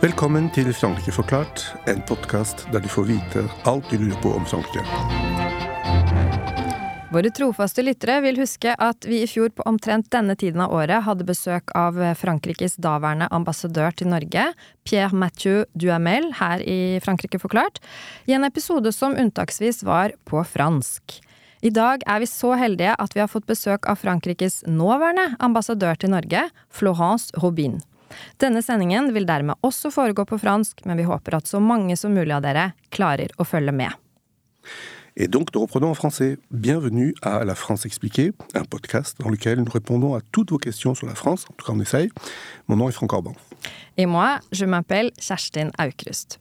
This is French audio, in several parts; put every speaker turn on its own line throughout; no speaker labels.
Velkommen til Frankrike forklart, en podkast der du får vite alt du lurer på om Frankrike.
Våre trofaste lyttere vil huske at vi i fjor på omtrent denne tiden av året hadde besøk av Frankrikes daværende ambassadør til Norge, Pierre Mathieu Duhamel, her i Frankrike forklart, i en episode som unntaksvis var på fransk. I dag er vi så heldige at vi har fått besøk av Frankrikes nåværende ambassadør til Norge, Florence Robin. Denne sendingen vil dermed også foregå på fransk, men vi håper at så mange som mulig av dere klarer å følge med.
Et donc nous reprenons en français. Bienvenue à La France expliquée, un podcast dans lequel nous répondons à toutes vos questions sur la France, en tout cas on essaye. Mon nom est Franck Orban.
Et moi, je m'appelle Kjerstin Aukrust.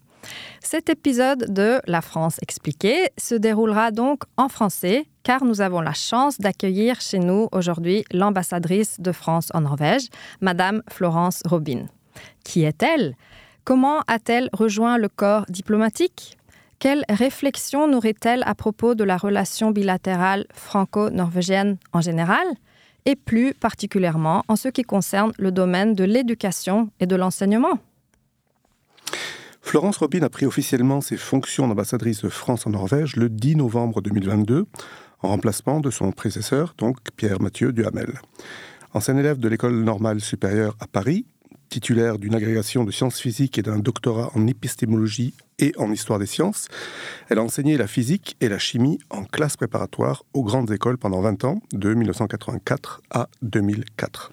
Cet épisode de La France expliquée se déroulera donc en français car nous avons la chance d'accueillir chez nous aujourd'hui l'ambassadrice de France en Norvège, Madame Florence Robin. Qui est-elle? Comment a-t-elle rejoint le corps diplomatique? Quelle réflexion nourrit-elle à propos de la relation bilatérale franco-norvégienne en général et plus particulièrement en ce qui concerne le domaine de l'éducation et de l'enseignement?
Florence Robin a pris officiellement ses fonctions d'ambassadrice de France en Norvège le 10 novembre 2022, en remplacement de son prédécesseur, donc Pierre-Mathieu Duhamel. Ancien élève de l'école normale supérieure à Paris, titulaire d'une agrégation de sciences physiques et d'un doctorat en épistémologie et en histoire des sciences. Elle a enseigné la physique et la chimie en classe préparatoire aux grandes écoles pendant 20 ans, de 1984 à 2004.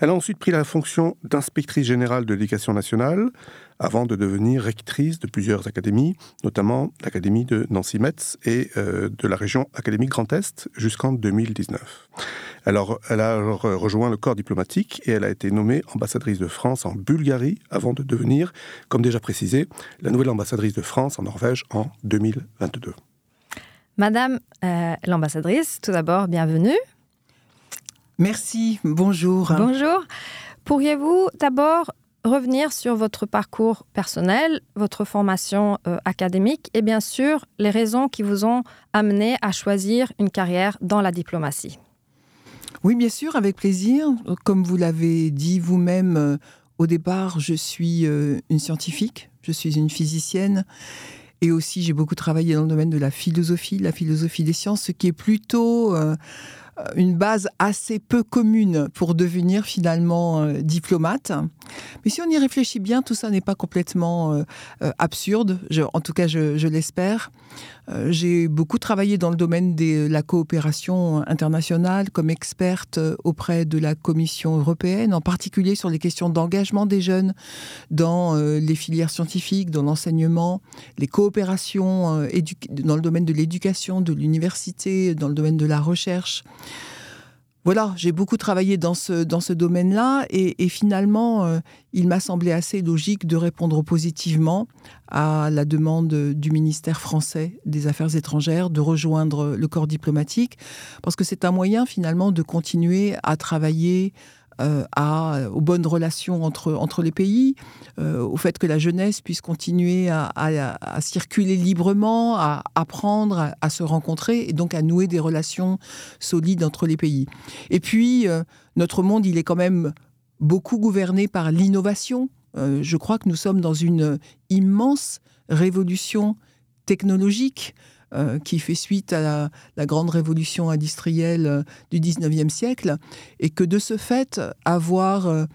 Elle a ensuite pris la fonction d'inspectrice générale de l'éducation nationale, avant de devenir rectrice de plusieurs académies, notamment l'Académie de Nancy-Metz et euh, de la région académique Grand Est jusqu'en 2019. Alors, elle a rejoint le corps diplomatique et elle a été nommée ambassadrice de France en Bulgarie avant de devenir, comme déjà précisé, la nouvelle ambassadrice de France en Norvège en 2022.
Madame euh, l'ambassadrice, tout d'abord, bienvenue.
Merci, bonjour.
Bonjour. Pourriez-vous d'abord revenir sur votre parcours personnel, votre formation euh, académique et bien sûr les raisons qui vous ont amené à choisir une carrière dans la diplomatie.
Oui, bien sûr, avec plaisir. Comme vous l'avez dit vous-même, euh, au départ, je suis euh, une scientifique, je suis une physicienne. Et aussi, j'ai beaucoup travaillé dans le domaine de la philosophie, la philosophie des sciences, ce qui est plutôt une base assez peu commune pour devenir finalement diplomate. Mais si on y réfléchit bien, tout ça n'est pas complètement euh, euh, absurde, en tout cas je, l'espère. Euh, j'ai beaucoup travaillé dans le domaine de la coopération internationale comme experte auprès de la Commission européenne, en particulier sur les questions d'engagement des jeunes dans les filières scientifiques, dans l'enseignement, les coopérations dans le domaine de l'éducation, de l'université, dans le domaine de la recherche voilà, j'ai beaucoup travaillé dans ce, dans ce domaine-là et, finalement, euh, il m'a semblé assez logique de répondre positivement à la demande du ministère français des Affaires étrangères de rejoindre le corps diplomatique parce que c'est un moyen finalement de continuer à travailler euh, à, aux bonnes relations entre, entre les pays, euh, au fait que la jeunesse puisse continuer à, circuler librement, à apprendre, à, se rencontrer et donc à nouer des relations solides entre les pays. Et puis, euh, notre monde, il est quand même beaucoup gouverné par l'innovation. je crois que nous sommes dans une immense révolution technologique. Euh, qui fait suite à la, grande révolution industrielle euh, du 19e siècle, et que de ce fait, avoir euh,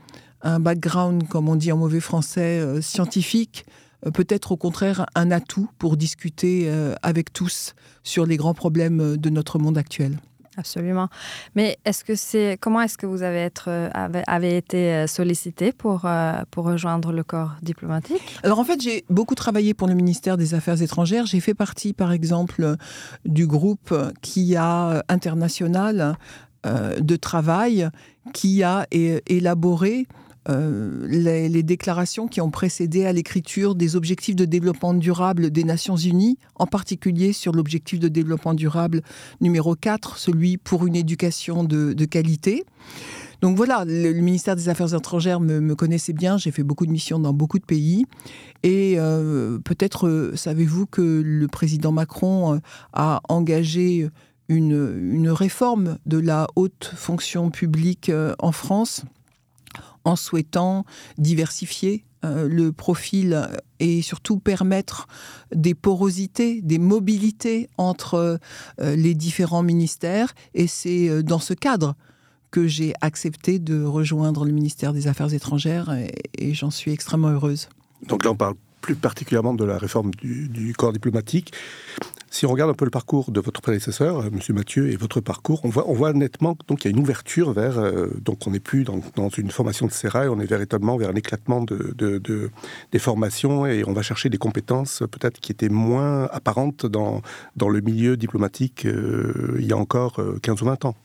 un background, comme on dit en mauvais français, scientifique, peut être au contraire un atout pour discuter avec tous sur les grands problèmes de notre monde actuel.
Absolument. Mais comment est-ce que vous avez, euh, été euh, sollicité pour, euh, pour rejoindre le corps diplomatique?
Alors en fait, j'ai beaucoup travaillé pour le ministère des Affaires étrangères. J'ai fait partie, par exemple, du groupe qui international de travail qui a élaboré euh, les, déclarations qui ont précédé à l'écriture des objectifs de développement durable des Nations Unies, en particulier sur l'objectif de développement durable numéro 4, celui pour une éducation de, qualité. Donc voilà, le, ministère des Affaires étrangères me, connaissait bien, j'ai fait beaucoup de missions dans beaucoup de pays. Et euh, peut-être euh, savez-vous que le président Macron a engagé une, réforme de la haute fonction publique en France? En souhaitant diversifier le profil et surtout permettre des porosités, des mobilités entre les différents ministères. Et c'est dans ce cadre que j'ai accepté de rejoindre le ministère des Affaires étrangères et, j'en suis extrêmement heureuse.
Donc là, on parle plus particulièrement de la réforme du, corps diplomatique. Si on regarde un peu le parcours de votre prédécesseur, euh, Monsieur Mathieu, et votre parcours, on voit, nettement donc il y a une ouverture vers euh, donc on n'est plus dans, une formation de sérail, on est véritablement vers un éclatement de, de, des formations et on va chercher des compétences peut-être qui étaient moins apparentes dans, le milieu diplomatique euh, il y a encore 15 ou 20 ans.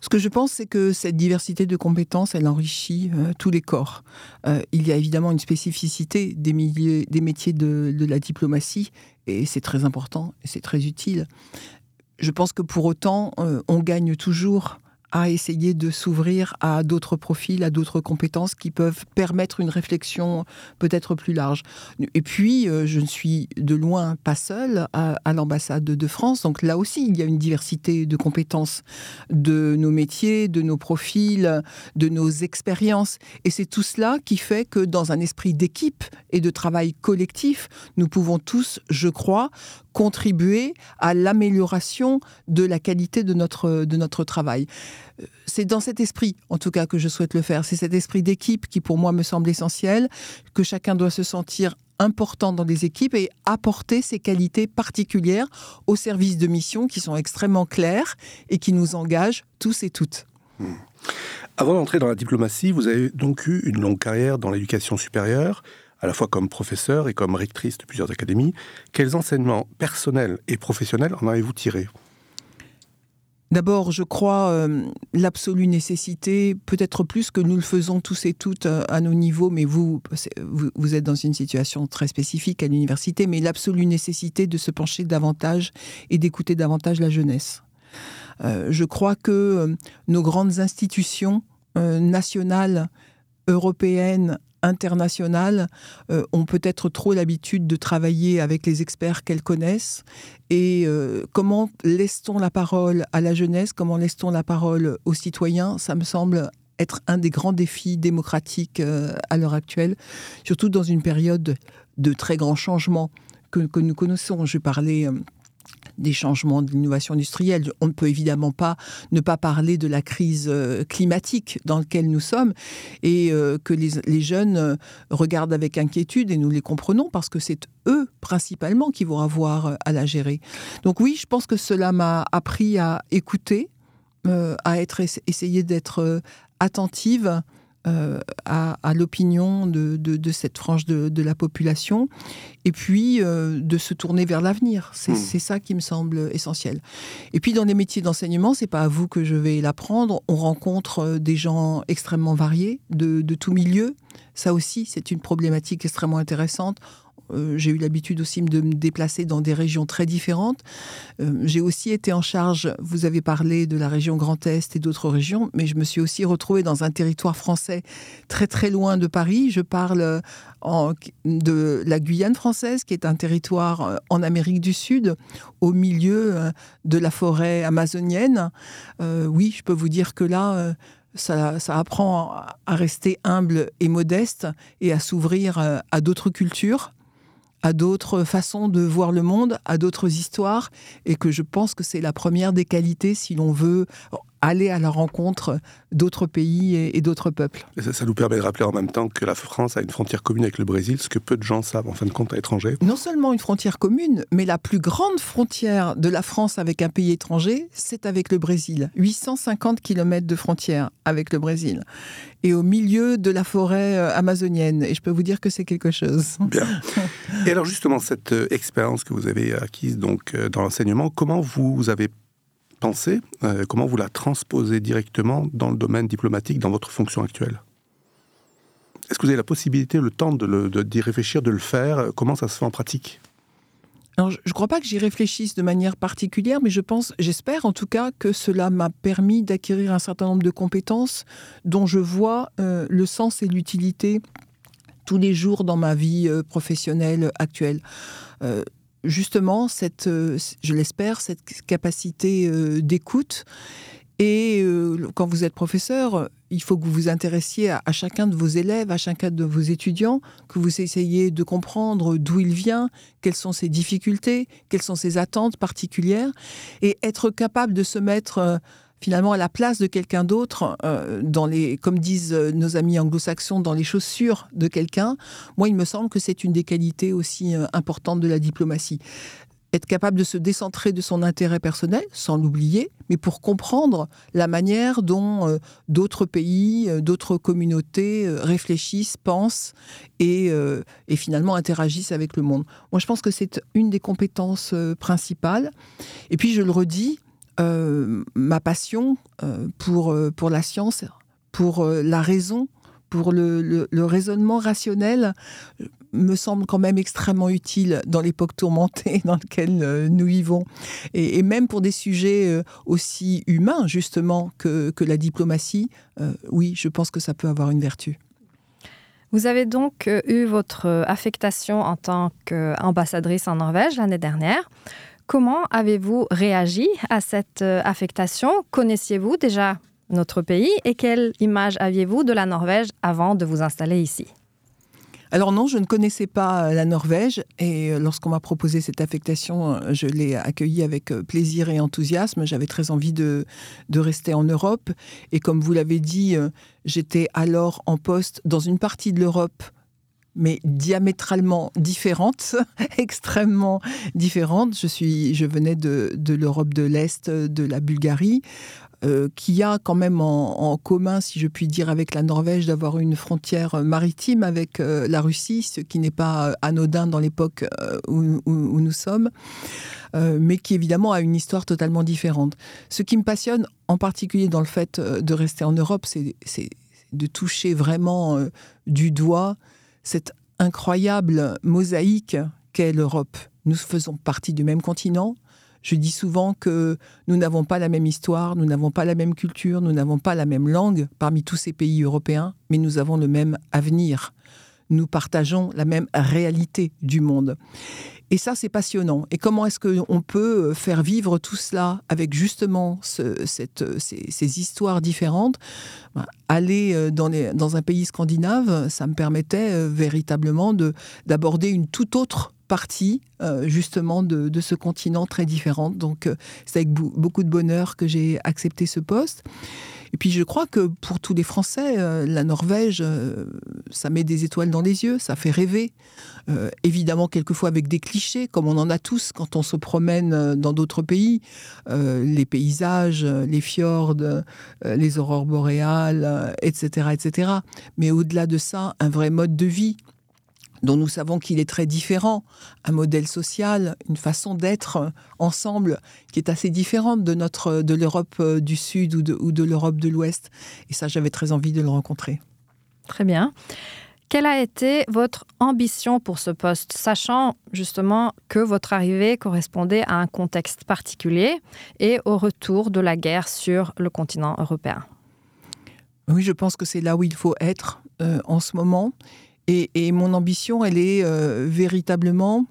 Ce que je pense, c'est que cette diversité de compétences, elle enrichit tous les corps. Il y a évidemment une spécificité des, métiers de, la diplomatie, et c'est très important, et c'est très utile. Je pense que pour autant, euh, on gagne toujours à essayer de s'ouvrir à d'autres profils, à d'autres compétences qui peuvent permettre une réflexion peut-être plus large. Et puis, euh, je ne suis de loin pas seule à, l'ambassade de France, donc là aussi, il y a une diversité de compétences de nos métiers, de nos profils, de nos expériences. Et c'est tout cela qui fait que dans un esprit d'équipe et de travail collectif, nous pouvons tous, je crois, contribuer à l'amélioration de la qualité de notre, de notre travail. C'est dans cet esprit, en tout cas, que je souhaite le faire. C'est cet esprit d'équipe qui, pour moi, me semble essentiel, que chacun doit se sentir important dans les équipes et apporter ses qualités particulières au service de mission qui sont extrêmement claires et qui nous engagent tous et toutes. Hmm.
Avant d'entrer dans la diplomatie, vous avez donc eu une longue carrière dans l'éducation supérieure à la fois comme professeur et comme rectrice de plusieurs académies. Quels enseignements personnels et professionnels en avez-vous tiré
D'abord, je crois euh, l'absolue nécessité, peut-être plus que nous le faisons tous et toutes euh, à nos niveaux, mais vous, vous, êtes dans une situation très spécifique à l'université, mais l'absolue nécessité de se pencher davantage et d'écouter davantage la jeunesse. Euh, je crois que nos grandes institutions nationales, européennes, internationales euh, ont peut-être trop l'habitude de travailler avec les experts qu'elles connaissent. Et euh, comment laisse-t-on la parole à la jeunesse? Comment laisse-t-on la parole aux citoyens? Ça me semble être un des grands défis démocratiques euh, à l'heure actuelle, surtout dans une période de très grands changements que, que nous connaissons. Je parlais des changements de l'innovation industrielle. On ne peut évidemment pas ne pas parler de la crise euh, climatique dans laquelle nous sommes et euh, que les, jeunes euh, regardent avec inquiétude et nous les comprenons parce que c'est eux principalement qui vont avoir à la gérer. Donc oui, je pense que cela m'a appris à écouter, à être essayer d'être attentive euh, à, l'opinion de, cette frange de, la population, et puis euh, de se tourner vers l'avenir. Hmm. C'est ça qui me semble essentiel. Et puis dans les métiers d'enseignement, c'est pas à vous que je vais l'apprendre. On rencontre euh, des gens extrêmement variés, de, de tout milieu. Ça aussi, c'est une problématique extrêmement intéressante. Euh, j'ai eu l'habitude aussi de me déplacer dans des régions très différentes. Euh, j'ai aussi été en charge, vous avez parlé de la région Grand Est et d'autres régions, mais je me suis aussi retrouvée dans un territoire français très très loin de Paris. Je parle de la Guyane française, qui est un territoire euh, en Amérique du Sud, au milieu de la forêt amazonienne. oui, je peux vous dire que là... Ça, apprend à rester humble et modeste et à s'ouvrir à d'autres cultures à d'autres façons de voir le monde, à d'autres histoires, et que je pense que c'est la première des qualités si l'on veut aller à la rencontre d'autres pays et, d'autres peuples.
ça, nous permet de rappeler en même temps que la France a une frontière commune avec le Brésil, ce que peu de gens savent en fin de compte à l'étranger.
Non seulement une frontière commune, mais la plus grande frontière de la France avec un pays étranger, c'est avec le Brésil. 850 km de frontière avec le Brésil. Et au milieu de la forêt euh, amazonienne. Et je peux vous dire que c'est quelque chose.
Bien. Et alors justement, cette euh, expérience que vous avez acquise donc euh, dans l'enseignement, comment vous avez pensée, euh, comment vous la transposez directement dans le domaine diplomatique, dans votre fonction actuelle? Est-ce que vous avez la possibilité, le temps d'y de, réfléchir, de le faire? Comment ça se fait en pratique?
Je ne crois pas que j'y réfléchisse de manière particulière, mais je pense, j'espère en tout cas que cela m'a permis d'acquérir un certain nombre de compétences dont je vois euh, le sens et l'utilité tous les jours dans ma vie euh, professionnelle actuelle. Justement, cette, je l'espère, cette capacité d'écoute. Et euh, quand vous êtes professeur, il faut que vous vous intéressiez à, chacun de vos élèves, à chacun de vos étudiants, que vous essayiez de comprendre d'où il vient, quelles sont ses difficultés, quelles sont ses attentes particulières, et être capable de se mettre euh, finalement à la place de quelqu'un d'autre, euh, comme disent nos amis anglo-saxons, dans les chaussures de quelqu'un. Moi, il me semble que c'est une des qualités aussi importantes de la diplomatie être capable de se décentrer de son intérêt personnel, sans l'oublier, mais pour comprendre la manière dont euh, d'autres pays, euh, d'autres communautés euh, réfléchissent, pensent et, finalement interagissent avec le monde. Moi, je pense que c'est une des compétences principales. Et puis, je le redis, ma passion pour, pour la science, pour la raison, pour le, raisonnement rationnel, me semble quand même extrêmement utile dans l'époque tourmentée dans laquelle euh, nous vivons. Et, même pour des sujets euh, aussi humains, justement, que, la diplomatie, euh, oui, je pense que ça peut avoir une vertu.
Vous avez donc eu votre affectation en tant qu'ambassadrice en Norvège l'année dernière. Comment avez-vous réagi à cette affectation? Connaissiez-vous déjà notre pays et quelle image aviez-vous de la Norvège avant de vous installer ici?
Alors non, je ne connaissais pas euh, la Norvège et euh, lorsqu'on m'a proposé cette affectation, euh, je l'ai accueillie avec plaisir et enthousiasme. J'avais très envie de, de rester en Europe. Et comme vous l'avez dit, j'étais alors en poste dans une partie de l'Europe mais diamétralement différente, extrêmement différente. Je, suis, je venais de, l'Europe de l'Est, de la Bulgarie, euh, qui a quand même en, commun, si je puis dire, avec la Norvège, d'avoir une frontière maritime avec euh, la Russie, ce qui n'est pas anodin dans l'époque euh, où, nous sommes, mais qui évidemment a une histoire totalement différente. Ce qui me passionne en particulier dans le fait de rester en Europe, c'est de toucher vraiment du doigt cette incroyable mosaïque qu'est l'Europe. Nous faisons partie du même continent, je dis souvent que nous n'avons pas la même histoire, nous n'avons pas la même culture, nous n'avons pas la même langue parmi tous ces pays européens, mais nous avons le même avenir. Nous partageons la même réalité du monde. Et ça, c'est passionnant. Et comment est-ce qu'on peut faire vivre tout cela avec justement cette, ces, histoires différentes? Ben, Aller euh, dans, un pays scandinave, ça me permettait euh, véritablement d'aborder une toute autre partie euh, justement de, ce continent très différent. Donc euh, c'est avec beaucoup de bonheur que j'ai accepté ce poste. Et puis je crois que pour tous les Français, euh, la Norvège, ça met des étoiles dans les yeux, ça fait rêver. évidemment, quelquefois avec des clichés, comme on en a tous quand on se promène dans d'autres pays. les paysages, les fjords, les aurores boréales, etc., etc. Mais au-delà de ça, un vrai mode de vie dont nous savons qu'il est très différent, un modèle social, une façon d'être ensemble qui est assez différente de notre de l'Europe euh, du Sud ou de, ou de l'Europe de l'Ouest. Et ça, j'avais très envie de le rencontrer.
Très bien. Quelle a été votre ambition pour ce poste, sachant justement que votre arrivée correspondait à un contexte particulier et au retour de la guerre sur le continent européen?
Oui, je pense que c'est là où il faut être euh, en ce moment. Et, mon ambition, elle est euh, véritablement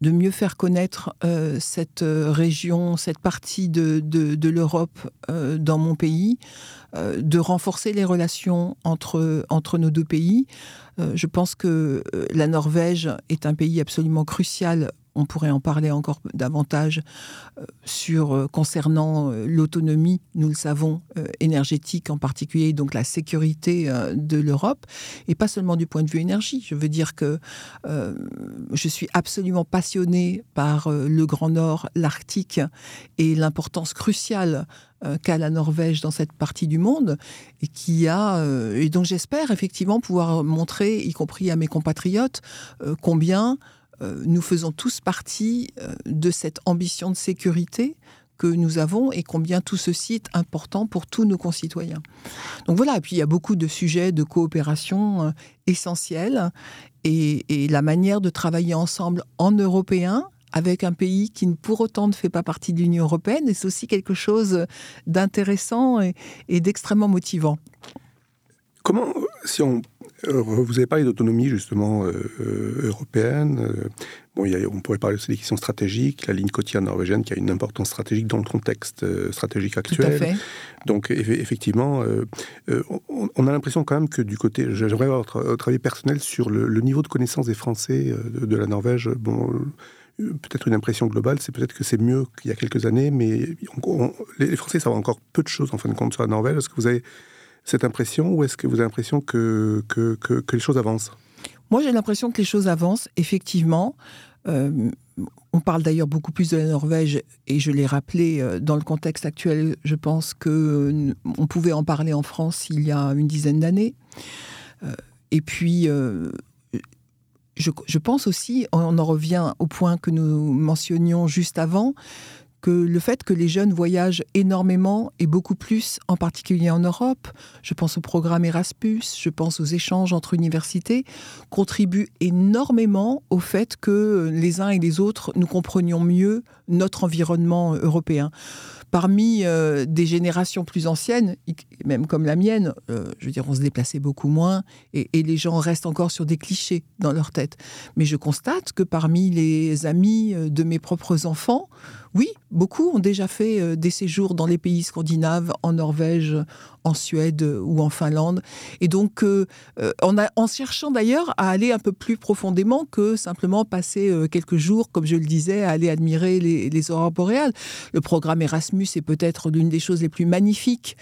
de mieux faire connaître euh, cette euh, région, cette partie de, de, l'Europe dans mon pays, de renforcer les relations entre, entre nos deux pays. je pense que la Norvège est un pays absolument crucial on pourrait en parler encore davantage euh, sur euh, concernant euh, l'autonomie, nous le savons, énergétique en particulier, donc la sécurité de l'Europe, et pas seulement du point de vue énergie. Je veux dire que je suis absolument passionnée par le Grand Nord, l'Arctique et l'importance cruciale qu'a la Norvège dans cette partie du monde et qui a et donc j'espère effectivement pouvoir montrer, y compris à mes compatriotes, combien nous faisons tous partie euh, de cette ambition de sécurité que nous avons et combien tout ceci est important pour tous nos concitoyens. Donc voilà, et puis il y a beaucoup de sujets de coopération euh, essentiels et, la manière de travailler ensemble en européen avec un pays qui pour autant ne fait pas partie de l'Union européenne. Et c'est aussi quelque chose d'intéressant et, d'extrêmement motivant.
Comment, si on, euh, vous avez parlé d'autonomie justement euh, euh, européenne. bon, il y a, on pourrait parler aussi des questions stratégiques, la ligne côtière norvégienne qui a une importance stratégique dans le contexte stratégique actuel.
Tout à fait.
Donc effectivement, on, a l'impression quand même que du côté, j'aimerais avoir votre, avis personnel sur le, niveau de connaissance des Français de, la Norvège. Bon, peut-être une impression globale, c'est peut-être que c'est mieux qu'il y a quelques années, mais les Français savent encore peu de choses en fin de compte sur la Norvège. Est-ce que vous avez cette impression ou est-ce que vous avez l'impression que, que, que, les choses avancent?
Moi, j'ai l'impression que les choses avancent, effectivement. Euh, on parle d'ailleurs beaucoup plus de la Norvège et je l'ai rappelé euh, dans le contexte actuel. Je pense que euh, on pouvait en parler en France il y a une dizaine d'années. et puis, je, je, pense aussi, on en revient au point que nous mentionnions juste avant, que le fait que les jeunes voyagent énormément et beaucoup plus, en particulier en Europe, je pense au programme Erasmus, je pense aux échanges entre universités, contribue énormément au fait que les uns et les autres nous comprenions mieux notre environnement européen parmi euh, des générations plus anciennes, même comme la mienne, euh, je veux dire, on se déplaçait beaucoup moins et, les gens restent encore sur des clichés dans leur tête. Mais je constate que parmi les amis euh, de mes propres enfants, oui, beaucoup ont déjà fait des séjours dans les pays scandinaves, en Norvège, en Suède ou en Finlande. Et donc, en, en, cherchant d'ailleurs à aller un peu plus profondément que simplement passer quelques jours, comme je le disais, à aller admirer les, les aurores boréales. Le programme Erasmus c'est peut-être l'une des choses les plus magnifiques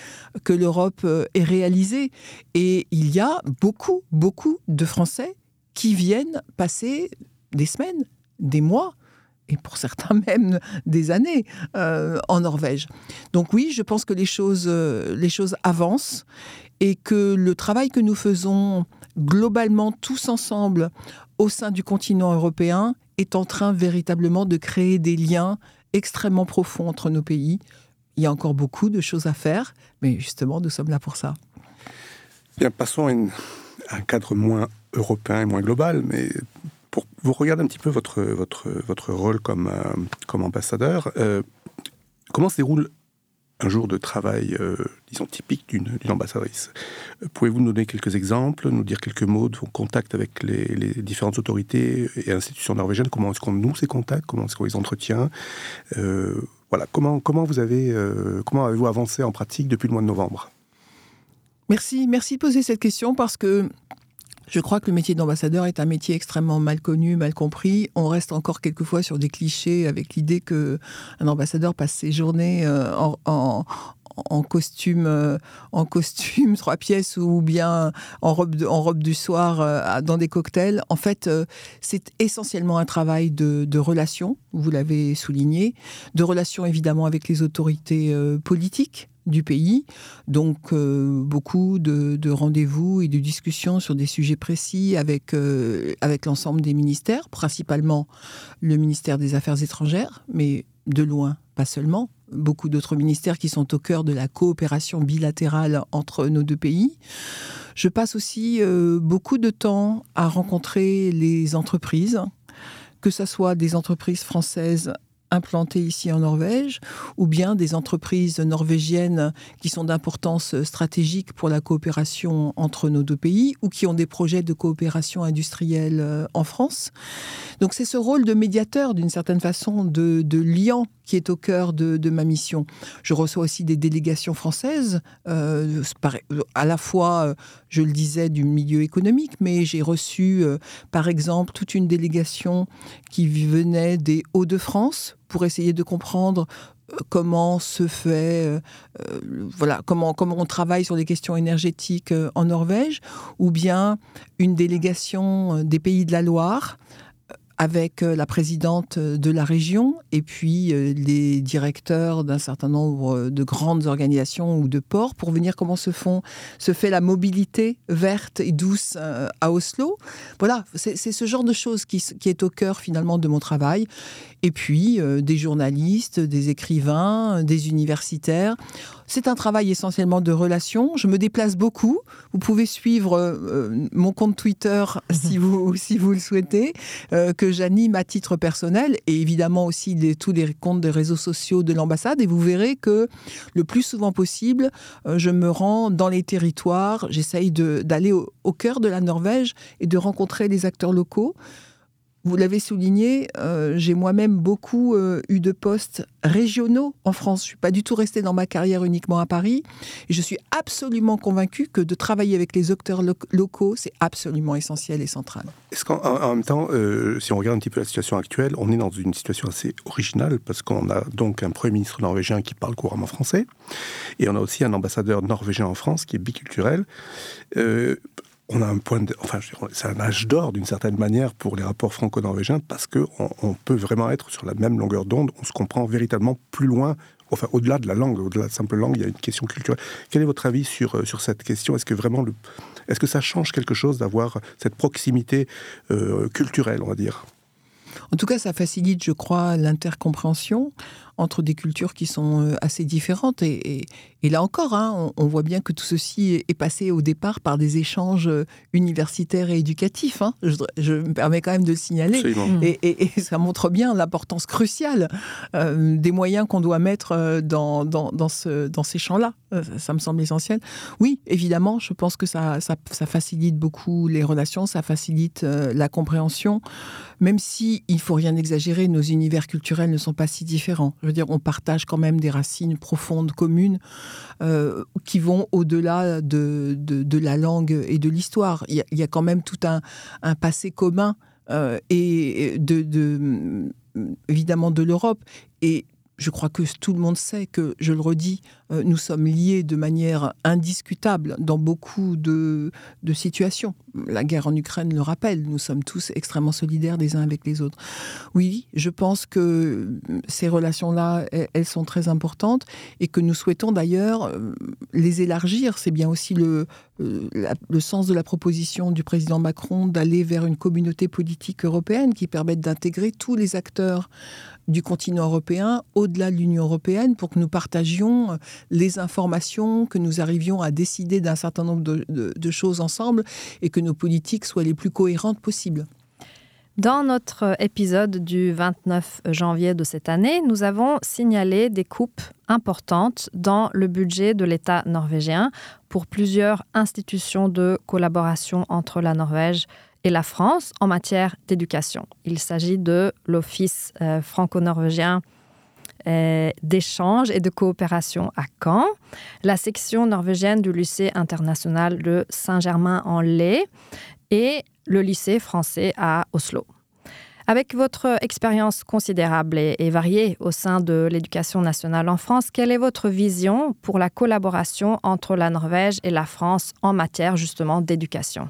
que l'Europe euh, ait réalisées. Et il y a beaucoup, beaucoup de Français qui viennent passer des semaines, des mois, et pour certains même des années euh, en Norvège. Donc oui, je pense que les choses, euh, les choses avancent et que le travail que nous faisons globalement tous ensemble au sein du continent européen est en train véritablement de créer des liens extrêmement profond entre nos pays. Il y a encore beaucoup de choses à faire, mais justement, nous sommes là pour ça.
Bien, passons à, un cadre moins européen et moins global, mais vous regarder un petit peu votre, votre, votre rôle comme, euh, comme ambassadeur, euh, comment se déroule un jour de travail, euh, disons, typique d'une ambassadrice? Pouvez-vous nous donner quelques exemples, nous dire quelques mots de vos contacts avec les, différentes autorités et institutions norvégiennes? Comment est-ce qu'on noue ces contacts? Comment est-ce qu'on les entretient? Voilà, comment, comment vous avez, comment avez-vous avancé en pratique depuis le mois de novembre?
Merci, merci de poser cette question parce que je crois que le métier d'ambassadeur est un métier extrêmement mal connu, mal compris. On reste encore quelquefois sur des clichés avec l'idée que un ambassadeur passe ses journées euh, en, costume, euh, en costume trois pièces ou bien en robe, en robe du soir euh, dans des cocktails. En fait, c'est essentiellement un travail de, de relations, vous l'avez souligné, de relations évidemment avec les autorités politiques, du pays. Donc euh, beaucoup de, rendez-vous et de discussions sur des sujets précis avec, euh, avec l'ensemble des ministères, principalement le ministère des Affaires étrangères, mais de loin, pas seulement. Beaucoup d'autres ministères qui sont au cœur de la coopération bilatérale entre nos deux pays. Je passe aussi euh, beaucoup de temps à rencontrer les entreprises, que ce soit des entreprises françaises implantées ici en Norvège, ou bien des entreprises norvégiennes qui sont d'importance stratégique pour la coopération entre nos deux pays, ou qui ont des projets de coopération industrielle euh, en France. Donc c'est ce rôle de médiateur, d'une certaine façon, de, de liant qui est au cœur de, ma mission. Je reçois aussi des délégations françaises, euh, à la fois, euh, je le disais, du milieu économique, mais j'ai reçu, euh, par exemple, toute une délégation qui venait des Hauts-de-France pour essayer de comprendre comment se fait, voilà, comment, comment on travaille sur les questions énergétiques en Norvège, ou bien une délégation des pays de la Loire avec euh, la présidente de la région et puis euh, les directeurs d'un certain nombre de grandes organisations ou de ports pour venir comment se, font, se fait la mobilité verte et douce euh, à Oslo. Voilà, c'est ce genre de choses qui, qui, est au cœur finalement de mon travail. Et puis des journalistes, des écrivains, des universitaires. C'est un travail essentiellement de relations. Je me déplace beaucoup. Vous pouvez suivre euh, mon compte Twitter si vous, si vous le souhaitez, euh, que j'anime à titre personnel et évidemment aussi tous les comptes des réseaux sociaux de l'ambassade. Et vous verrez que le plus souvent possible, euh, je me rends dans les territoires. J'essaye d'aller au cœur de la Norvège et de rencontrer les acteurs locaux. Vous l'avez souligné, euh, j'ai moi-même beaucoup euh, eu de postes régionaux en France. Je ne suis pas du tout restée dans ma carrière uniquement à Paris. Je suis absolument convaincue que de travailler avec les acteurs locaux, c'est absolument essentiel et central.
Est-ce qu'en même temps, euh, si on regarde un petit peu la situation actuelle, on est dans une situation assez originale parce qu'on a donc un Premier ministre norvégien qui parle couramment français et on a aussi un ambassadeur norvégien en France qui est biculturel on a un point de, enfin, c'est un âge d'or d'une certaine manière pour les rapports franco-norvégiens parce que on, peut vraiment être sur la même longueur d'onde. On se comprend véritablement plus loin, enfin, au-delà de la langue, au-delà de la simple langue, il y a une question culturelle. Quel est votre avis sur, euh, sur cette question? Est-ce que vraiment, le, est-ce que ça change quelque chose d'avoir cette proximité euh, culturelle, on va dire?
En tout cas, ça facilite, je crois, l'intercompréhension entre des cultures qui sont euh, assez différentes. Et, là encore, hein, on, voit bien que tout ceci est passé au départ par des échanges euh, universitaires et éducatifs. Hein. Je, me permets quand même de le signaler. Et, ça montre bien l'importance cruciale euh, des moyens qu'on doit mettre dans, dans, ce, dans ces champs-là. Ça me semble essentiel. Oui, évidemment, je pense que ça, ça, facilite beaucoup les relations, ça facilite la compréhension, même si il faut rien exagérer, nos univers culturels ne sont pas si différents on partage quand même des racines profondes, communes, euh, qui vont au-delà de, de, la langue et de l'histoire. Il, y, a quand même tout un, passé commun euh, et de, évidemment de l'Europe. Et je crois que tout le monde sait que, je le redis, euh, nous sommes liés de manière indiscutable dans beaucoup de, situations. La guerre en Ukraine le rappelle, nous sommes tous extrêmement solidaires des uns avec les autres. Oui, je pense que ces relations-là, elles sont très importantes et que nous souhaitons d'ailleurs euh, les élargir. C'est bien aussi le, euh, le sens de la proposition du président Macron d'aller vers une communauté politique européenne qui permette d'intégrer tous les acteurs du continent européen au-delà de l'Union européenne pour que nous partagions euh, les informations, que nous arrivions à décider d'un certain nombre de, choses ensemble et que nos politiques soient les plus cohérentes possibles.
Dans notre épisode du 29 janvier de cette année, nous avons signalé des coupes importantes dans le budget de l'État norvégien pour plusieurs institutions de collaboration entre la Norvège et la France en matière d'éducation. Il s'agit de l'Office euh, franco-norvégien euh, d'échange et de coopération à Caen, la section norvégienne du lycée international de Saint-Germain-en-Laye et le lycée français à Oslo. Avec votre expérience considérable et variée au sein de l'éducation nationale en France, quelle est votre vision pour la collaboration entre la Norvège et la France en matière justement d'éducation?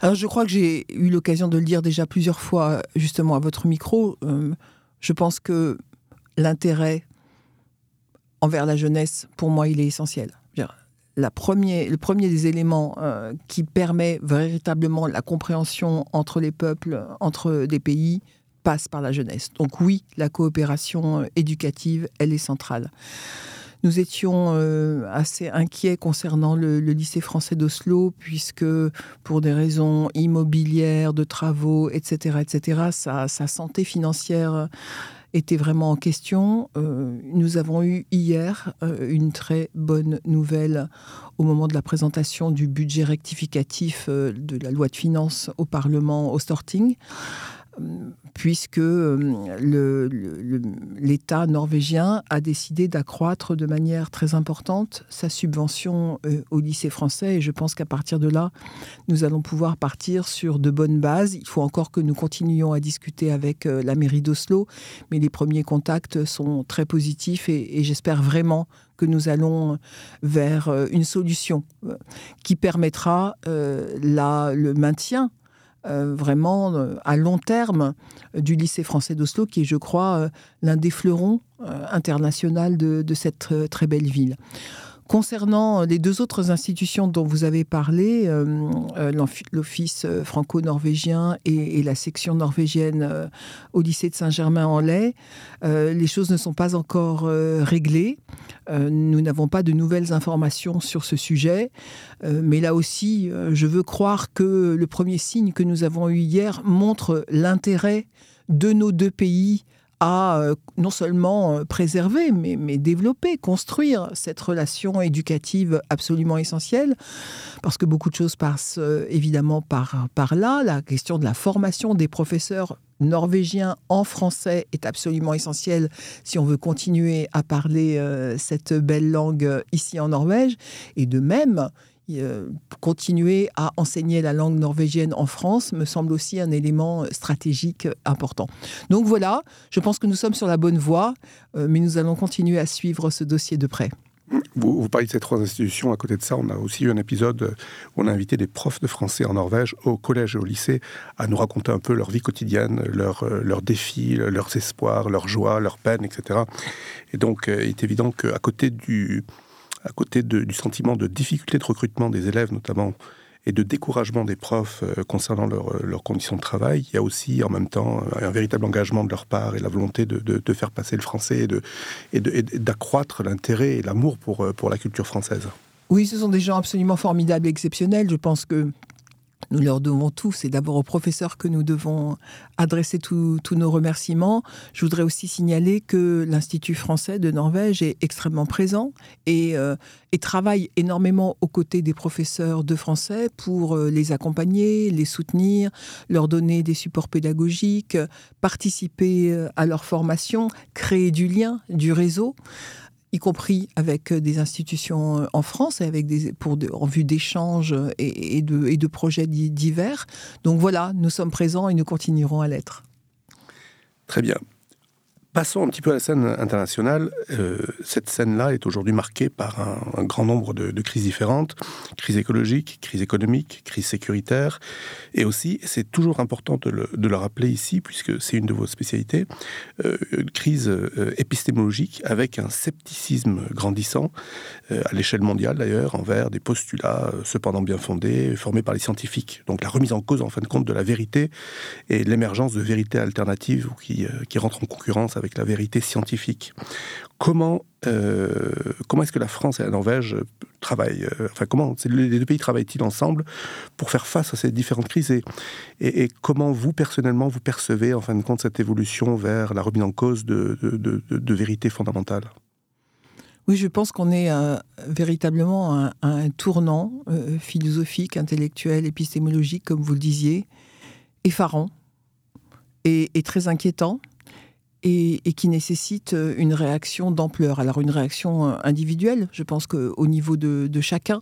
Alors je crois que j'ai eu l'occasion de le dire déjà plusieurs fois justement à votre micro. Euh, je pense que l'intérêt envers la jeunesse, pour moi, il est essentiel. La premier, le premier des éléments euh, qui permet véritablement la compréhension entre les peuples, entre des pays, passe par la jeunesse. Donc oui, la coopération éducative, elle est centrale. Nous étions euh, assez inquiets concernant le, lycée français d'Oslo, puisque pour des raisons immobilières, de travaux, etc., etc., sa, santé financière était vraiment en question. Euh, nous avons eu hier euh, une très bonne nouvelle au moment de la présentation du budget rectificatif de la loi de finances au Parlement au Storting puisque euh, l'État norvégien a décidé d'accroître de manière très importante sa subvention euh, au lycée français. Et je pense qu'à partir de là, nous allons pouvoir partir sur de bonnes bases. Il faut encore que nous continuions à discuter avec euh, la mairie d'Oslo, mais les premiers contacts sont très positifs et, j'espère vraiment que nous allons vers une solution qui permettra le maintien euh, vraiment euh, à long terme du lycée français d'Oslo, qui est, je crois, euh, l'un des fleurons internationaux de, cette très belle ville. Concernant les deux autres institutions dont vous avez parlé, euh, euh, l'Office franco-norvégien et, la section norvégienne au lycée de Saint-Germain-en-Laye, les choses ne sont pas encore réglées. nous n'avons pas de nouvelles informations sur ce sujet. mais là aussi, je veux croire que le premier signe que nous avons eu hier montre l'intérêt de nos deux pays euh, non seulement euh, préserver, mais, développer, construire cette relation éducative absolument essentielle, parce que beaucoup de choses passent euh, évidemment par, là. La question de la formation des professeurs norvégiens en français est absolument essentielle si on veut continuer à parler cette belle langue ici en Norvège. Et de même, continuer à enseigner la langue norvégienne en France me semble aussi un élément stratégique important. Donc voilà, je pense que nous sommes sur la bonne voie, euh, mais nous allons continuer à suivre ce dossier de près.
Vous, vous, parlez de ces trois institutions. À côté de ça, on a aussi eu un épisode où on a invité des profs de français en Norvège, au collège et au lycée, à nous raconter un peu leur vie quotidienne, leurs leur défis, leurs espoirs, leurs joies, leurs peines, etc. Et donc, euh, il est évident qu'à côté du, à côté du sentiment de difficulté de recrutement des élèves notamment, et de découragement des profs euh, concernant euh, leurs conditions de travail, il y a aussi en même temps un véritable engagement de leur part et la volonté de, faire passer le français et d'accroître l'intérêt et l'amour pour, euh, pour la culture française.
Oui, ce sont des gens absolument formidables et exceptionnels. Je pense que nous leur devons tout. C'est d'abord aux professeurs que nous devons adresser tous nos remerciements. Je voudrais aussi signaler que l'Institut français de Norvège est extrêmement présent et, euh, travaille énormément aux côtés des professeurs de français pour euh, les accompagner, les soutenir, leur donner des supports pédagogiques, participer euh, à leur formation, créer du lien, du réseau y compris avec euh, des institutions euh, en France et avec des, pour en vue d'échanges et, de, et de projets divers. Donc voilà, nous sommes présents et nous continuerons à l'être.
Très bien. Passons un petit peu à la scène internationale. Euh, cette scène-là est aujourd'hui marquée par un, grand nombre de, crises différentes. Crise écologique, crise économique, crise sécuritaire. Et aussi, c'est toujours important de le, rappeler ici, puisque c'est une de vos spécialités, euh, une crise euh, épistémologique avec un scepticisme grandissant, à l'échelle mondiale d'ailleurs, envers des postulats cependant bien fondés, formés par les scientifiques. Donc la remise en cause, en fin de compte, de la vérité et l'émergence de vérités alternatives qui, qui rentrent en concurrence avec avec la vérité scientifique. Comment, euh, comment est-ce que la France et la Norvège travaillent euh, Enfin, comment les deux pays travaillent-ils ensemble pour faire face à ces différentes crises et, comment vous, personnellement, vous percevez, en fin de compte, cette évolution vers la remise en cause de, de, de, vérités fondamentales?
Oui, je pense qu'on est euh, véritablement à, un tournant philosophique, intellectuel, épistémologique, comme vous le disiez, effarant et très inquiétant et, qui nécessite euh, une réaction d'ampleur. Alors une réaction euh, individuelle, je pense qu'au niveau de, chacun,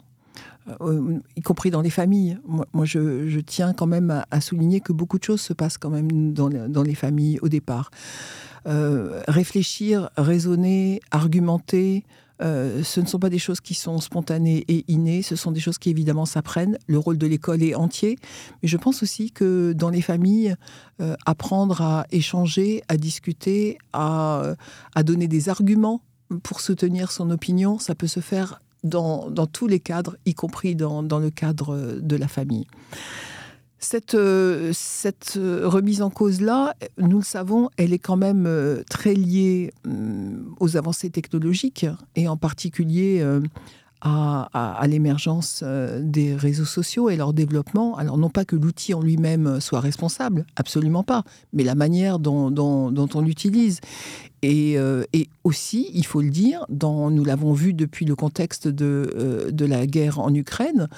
euh, y compris dans les familles. Moi, je, tiens quand même à, souligner que beaucoup de choses se passent quand même dans, dans les familles au départ. réfléchir, raisonner, argumenter, euh, ce ne sont pas des choses qui sont spontanées et innées, ce sont des choses qui évidemment s'apprennent. Le rôle de l'école est entier, mais je pense aussi que dans les familles, euh, apprendre à échanger, à discuter, à, donner des arguments pour soutenir son opinion, ça peut se faire dans, tous les cadres, y compris dans le cadre de la famille. Cette, euh, euh, remise en cause-là, nous le savons, elle est quand même euh, très liée aux avancées technologiques et en particulier à, l'émergence des réseaux sociaux et leur développement. Alors non pas que l'outil en lui-même soit responsable, absolument pas, mais la manière dont on l'utilise. Euh, et, aussi, il faut le dire, dans, nous l'avons vu depuis le contexte de, euh, la guerre en Ukraine,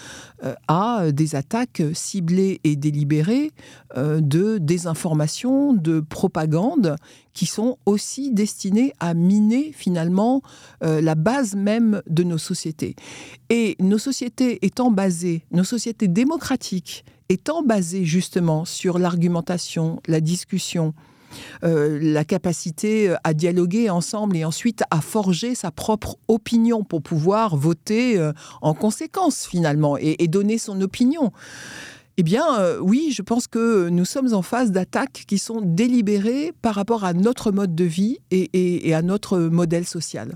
euh, à des attaques ciblées et délibérées de désinformation, de propagande, qui sont aussi destinées à miner finalement la base même de nos sociétés. Et nos sociétés étant basées, nos sociétés démocratiques étant basées justement sur l'argumentation, la discussion, euh, la capacité euh, à dialoguer ensemble et ensuite à forger sa propre opinion pour pouvoir voter euh, en conséquence finalement et, donner son opinion. eh bien, oui, je pense que nous sommes en phase d'attaques qui sont délibérées par rapport à notre mode de vie et, à notre modèle social.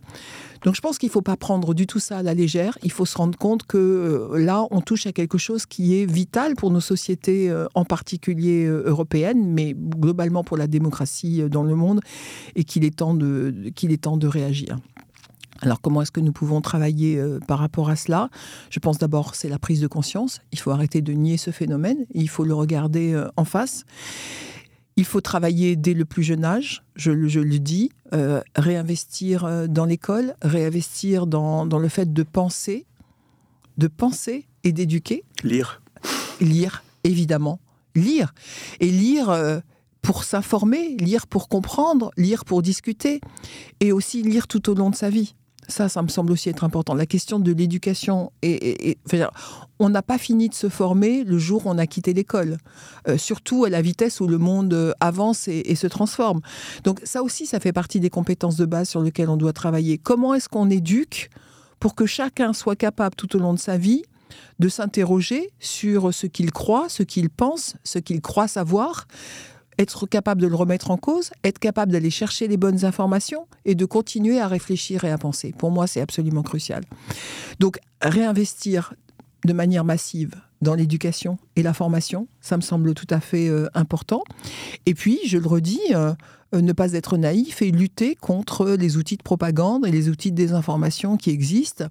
Donc je pense qu'il ne faut pas prendre du tout ça à la légère. Il faut se rendre compte que euh, là, on touche à quelque chose qui est vital pour nos sociétés, euh, en particulier européennes, mais globalement pour la démocratie dans le monde, et qu'il est temps qu'il est temps de réagir. Alors comment est-ce que nous pouvons travailler euh, par rapport à cela? Je pense d'abord c'est la prise de conscience. Il faut arrêter de nier ce phénomène. Il faut le regarder euh, en face. Il faut travailler dès le plus jeune âge, je, le dis, euh, réinvestir dans l'école, réinvestir dans, dans, le fait de penser, de penser et d'éduquer.
Lire.
Lire, évidemment. Lire. Et lire pour s'informer, lire pour comprendre, lire pour discuter, et aussi lire tout au long de sa vie. Ça, ça me semble aussi être important. La question de l'éducation, et, on n'a pas fini de se former le jour où on a quitté l'école, euh, surtout à la vitesse où le monde euh, avance et, se transforme. Donc ça aussi, ça fait partie des compétences de base sur lesquelles on doit travailler. Comment est-ce qu'on éduque pour que chacun soit capable tout au long de sa vie de s'interroger sur ce qu'il croit, ce qu'il pense, ce qu'il croit savoir, être capable de le remettre en cause, être capable d'aller chercher les bonnes informations et de continuer à réfléchir et à penser. Pour moi, c'est absolument crucial. Donc, réinvestir de manière massive dans l'éducation et la formation, ça me semble tout à fait euh, important. Et puis, je le redis, euh, euh, ne pas être naïf et lutter contre les outils de propagande et les outils de désinformation qui existent,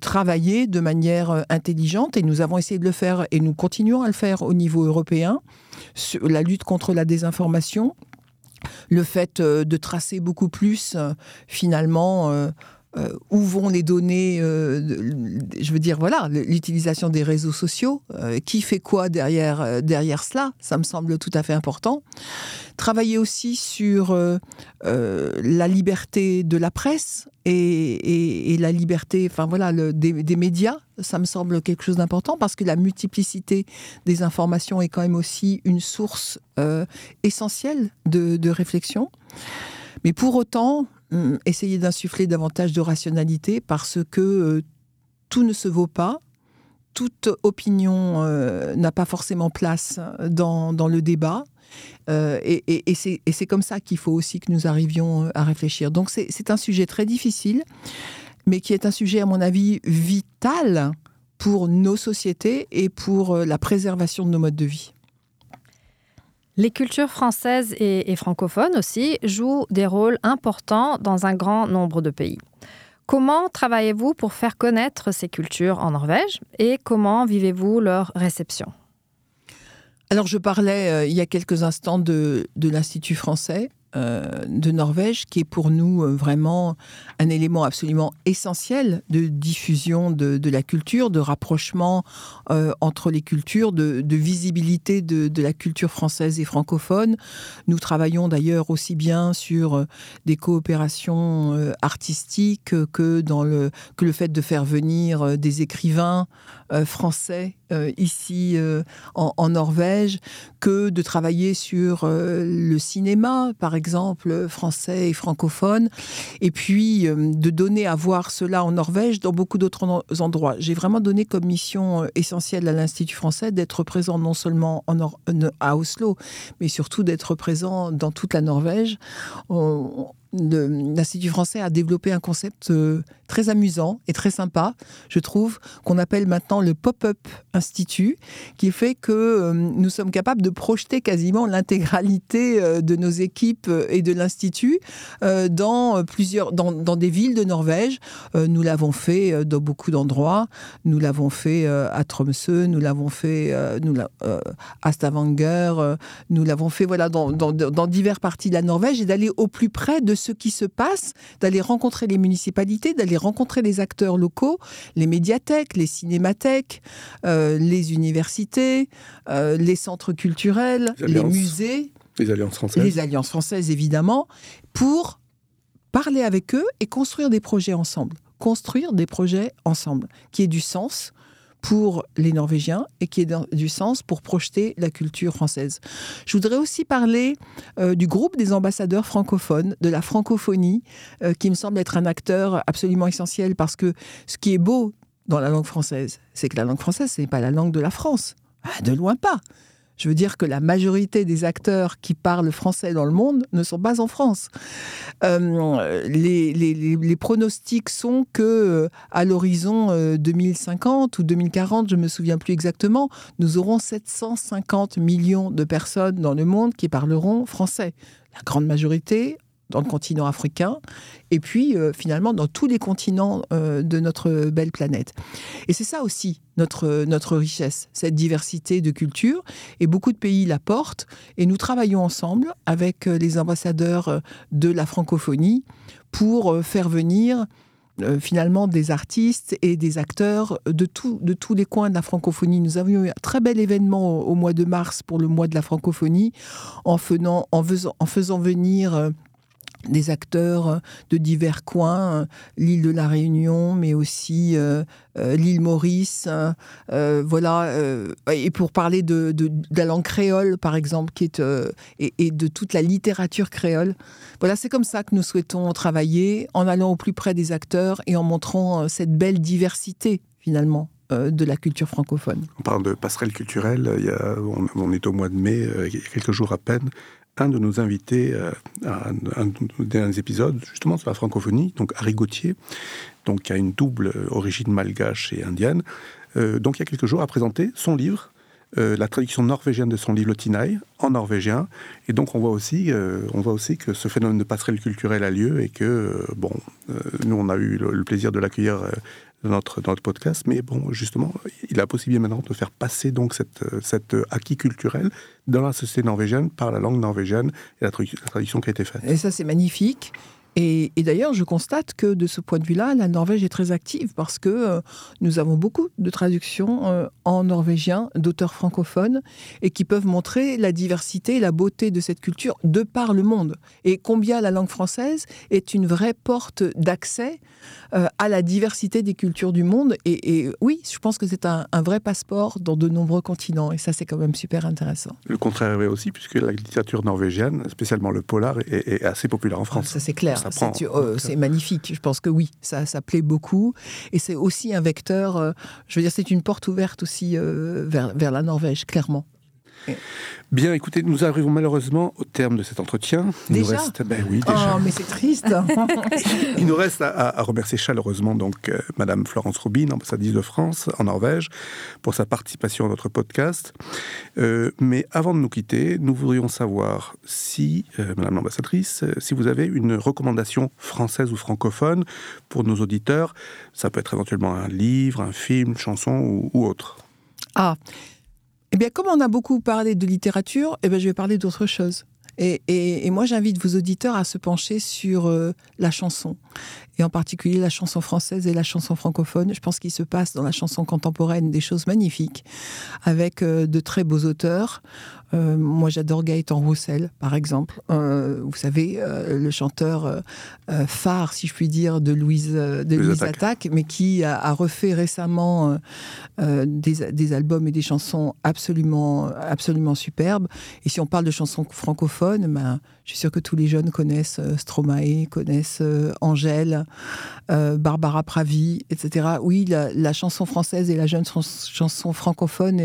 travailler de manière intelligente, et nous avons essayé de le faire et nous continuons à le faire au niveau européen, la lutte contre la désinformation, le fait de tracer beaucoup plus finalement euh, où vont les données euh, Je veux dire, voilà, l'utilisation des réseaux sociaux, euh, qui fait quoi derrière, derrière cela Ça me semble tout à fait important. Travailler aussi sur la liberté de la presse et, la liberté, enfin voilà, des, médias. Ça me semble quelque chose d'important parce que la multiplicité des informations est quand même aussi une source essentielle de, de réflexion. Mais pour autant, hum, essayer d'insuffler davantage de rationalité parce que euh, tout ne se vaut pas, toute opinion euh, n'a pas forcément place dans, le débat. Euh, et, c'est comme ça qu'il faut aussi que nous arrivions à réfléchir. Donc c'est un sujet très difficile, mais qui est un sujet, à mon avis, vital pour nos sociétés et pour la préservation de nos modes de vie.
Les cultures françaises et, francophones aussi jouent des rôles importants dans un grand nombre de pays. Comment travaillez-vous pour faire connaître ces cultures en Norvège et comment vivez-vous leur réception?
Alors je parlais euh, il y a quelques instants de l'Institut français. Euh, de Norvège, qui est pour nous euh, vraiment un élément absolument essentiel de diffusion de, la culture, de rapprochement euh, entre les cultures, de, visibilité de, la culture française et francophone. Nous travaillons d'ailleurs aussi bien sur des coopérations artistiques que dans le, que le fait de faire venir des écrivains français ici en, Norvège, que de travailler sur le cinéma, par exemple français et francophone, et puis euh, de donner à voir cela en Norvège, dans beaucoup d'autres endroits. J'ai vraiment donné comme mission euh, essentielle à l'Institut français d'être présent non seulement en à Oslo, mais surtout d'être présent dans toute la Norvège l'Institut français a développé un concept euh, très amusant et très sympa, je trouve, qu'on appelle maintenant le Pop-up Institut, qui fait que euh, nous sommes capables de projeter quasiment l'intégralité euh, de nos équipes et de l'Institut dans plusieurs, dans, des villes de Norvège. nous l'avons fait dans beaucoup d'endroits. Nous l'avons fait à Tromsø, nous l'avons fait à Stavanger, nous l'avons fait voilà, dans, dans, dans diverses parties de la Norvège et d'aller au plus près de ce qui se passe, d'aller rencontrer les municipalités, d'aller rencontrer les acteurs locaux, les médiathèques, les cinémathèques, euh, les universités, euh, les centres culturels, les, musées.
Les alliances françaises.
Les alliances françaises, évidemment, pour parler avec eux et construire des projets ensemble. Construire des projets ensemble, qui aient du sens, pour les Norvégiens et qui ait du sens pour projeter la culture française. Je voudrais aussi parler euh, du groupe des ambassadeurs francophones, de la francophonie, euh, qui me semble être un acteur absolument essentiel parce que ce qui est beau dans la langue française, c'est que la langue française, ce n'est pas la langue de la France. ah, De loin pas. Je veux dire que la majorité des acteurs qui parlent français dans le monde ne sont pas en France. Euh, les, pronostics sont que euh, à l'horizon 2050 euh, ou 2040, je me souviens plus exactement, nous aurons 750 millions de personnes dans le monde qui parleront français. La grande majorité dans le continent africain, et puis euh, finalement dans tous les continents euh, de notre belle planète. Et c'est ça aussi notre, notre richesse, cette diversité de cultures, et beaucoup de pays la portent, et nous travaillons ensemble avec euh, les ambassadeurs de la francophonie pour faire venir finalement des artistes et des acteurs de, tout, de tous les coins de la francophonie. Nous avions eu un très bel événement au, mois de mars pour le mois de la francophonie en, faisant, en, faisant, en faisant venir des acteurs euh, de divers coins, euh, l'île de la Réunion, mais aussi euh, l'île Maurice. voilà, et pour parler de, la langue créole, par exemple, qui est, et, de toute la littérature créole. Voilà, c'est comme ça que nous souhaitons travailler, en allant au plus près des acteurs et en montrant cette belle diversité, finalement, de la culture francophone.
On parle de passerelle culturelle, y on, est au mois de mai, il y a quelques jours à peine, un de nos invités euh, à un, derniers épisodes, justement sur la francophonie, donc Harry Gauthier, donc qui a une double origine malgache et indienne, euh, donc il y a quelques jours a présenté son livre, euh, la traduction norvégienne de son livre Le Tinaï en norvégien. Et donc on voit aussi, on voit aussi que ce phénomène de passerelle culturelle a lieu et que bon, nous on a eu le plaisir de l'accueillir notre, notre podcast. Mais bon, justement, il a possibilité maintenant de faire passer donc cette, cette acquis culturel dans la société norvégienne par la langue norvégienne et la, la tradition qui a été faite.
Et ça, c'est magnifique. Et, d'ailleurs, je constate que de ce point de vue-là, la Norvège est très active parce que euh, nous avons beaucoup de traductions euh, en norvégien d'auteurs francophones et qui peuvent montrer la diversité et la beauté de cette culture de par le monde. Et combien la langue française est une vraie porte d'accès euh, à la diversité des cultures du monde. Et, oui, je pense que c'est un, vrai passeport dans de nombreux continents. Et ça, c'est quand même super intéressant.
Le contraire est vrai aussi, puisque la littérature norvégienne, spécialement le polar, est, est assez populaire en ah, France.
ça, c'est clair. Euh, c'est magnifique? Je pense que oui, ça, ça plaît beaucoup. Et c'est aussi un vecteur, euh, je veux dire, c'est une porte ouverte aussi euh, vers, vers la Norvège, clairement.
Bien, écoutez, nous arrivons malheureusement au terme de cet entretien.
Il déjà nous reste, ben oui, déjà. Oh, mais c'est triste.
Il nous reste à, remercier chaleureusement donc euh, Madame Florence Rubin, ambassadrice de France en Norvège, pour sa participation à notre podcast. Euh, mais avant de nous quitter, nous voudrions savoir si, euh, Madame l'ambassadrice, si vous avez une recommandation française ou francophone pour nos auditeurs. Ça peut être éventuellement un livre, un film, une chanson ou, ou autre.
Ah. Eh bien, comme on a beaucoup parlé de littérature, eh bien, je vais parler d'autre chose. Et, moi, j'invite vos auditeurs à se pencher sur euh, la chanson, et en particulier la chanson française et la chanson francophone. Je pense qu'il se passe dans la chanson contemporaine des choses magnifiques, avec euh, de très beaux auteurs. Euh, moi, j'adore Gaëtan Roussel, par exemple. Euh, vous savez, le chanteur phare, si je puis dire, de Louise, de Louise Attaque, mais qui a, refait récemment des, albums et des chansons absolument, absolument superbes. Et si on parle de chansons francophones, ben, je suis sûre que tous les jeunes connaissent Stromae, connaissent Angèle, Barbara Pravi, etc. Oui, la, chanson française et la jeune chanson francophone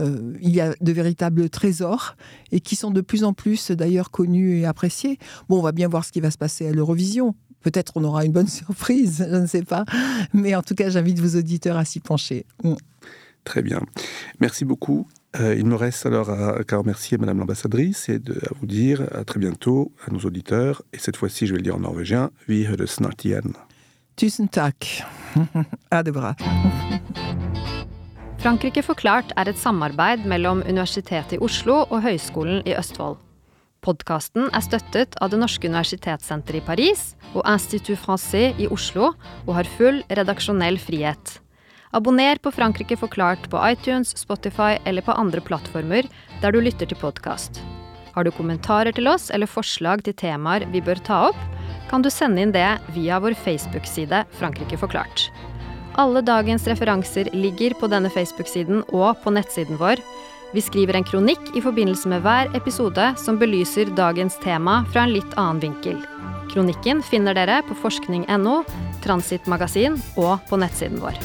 euh, il y a de véritables trésors et qui sont de plus en plus d'ailleurs connus et appréciés. Bon, on va bien voir ce qui va se passer à l'Eurovision. Peut-être on aura une bonne surprise, je ne sais pas. Mais en tout cas, j'invite vos auditeurs à s'y pencher. Mm.
Très bien. Merci beaucoup. Euh, il me reste alors qu'à remercier Madame l'ambassadrice et de, à vous dire à très bientôt à nos auditeurs. Et cette fois-ci, je vais le dire en norvégien. Vi høres snart igjen.
Tusen takk. Ha det bra.
Frankrike forklart er et samarbeid mellom Universitetet i Oslo og Høgskolen i Østfold. Podkasten er støttet av Det norske universitetssenteret i Paris og Institut Francais i Oslo og har full redaksjonell frihet. Abonner på Frankrike forklart på iTunes, Spotify eller på andre plattformer der du lytter til podkast. Har du kommentarer til oss eller forslag til temaer vi bør ta opp, kan du sende inn det via vår Facebook-side Frankrike forklart. Alle dagens referanser ligger på denne Facebook-siden og på nettsiden vår. Vi skriver en kronikk i forbindelse med hver episode som belyser dagens tema fra en litt annen vinkel. Kronikken finner dere på forskning.no, transitmagasin og på nettsiden vår.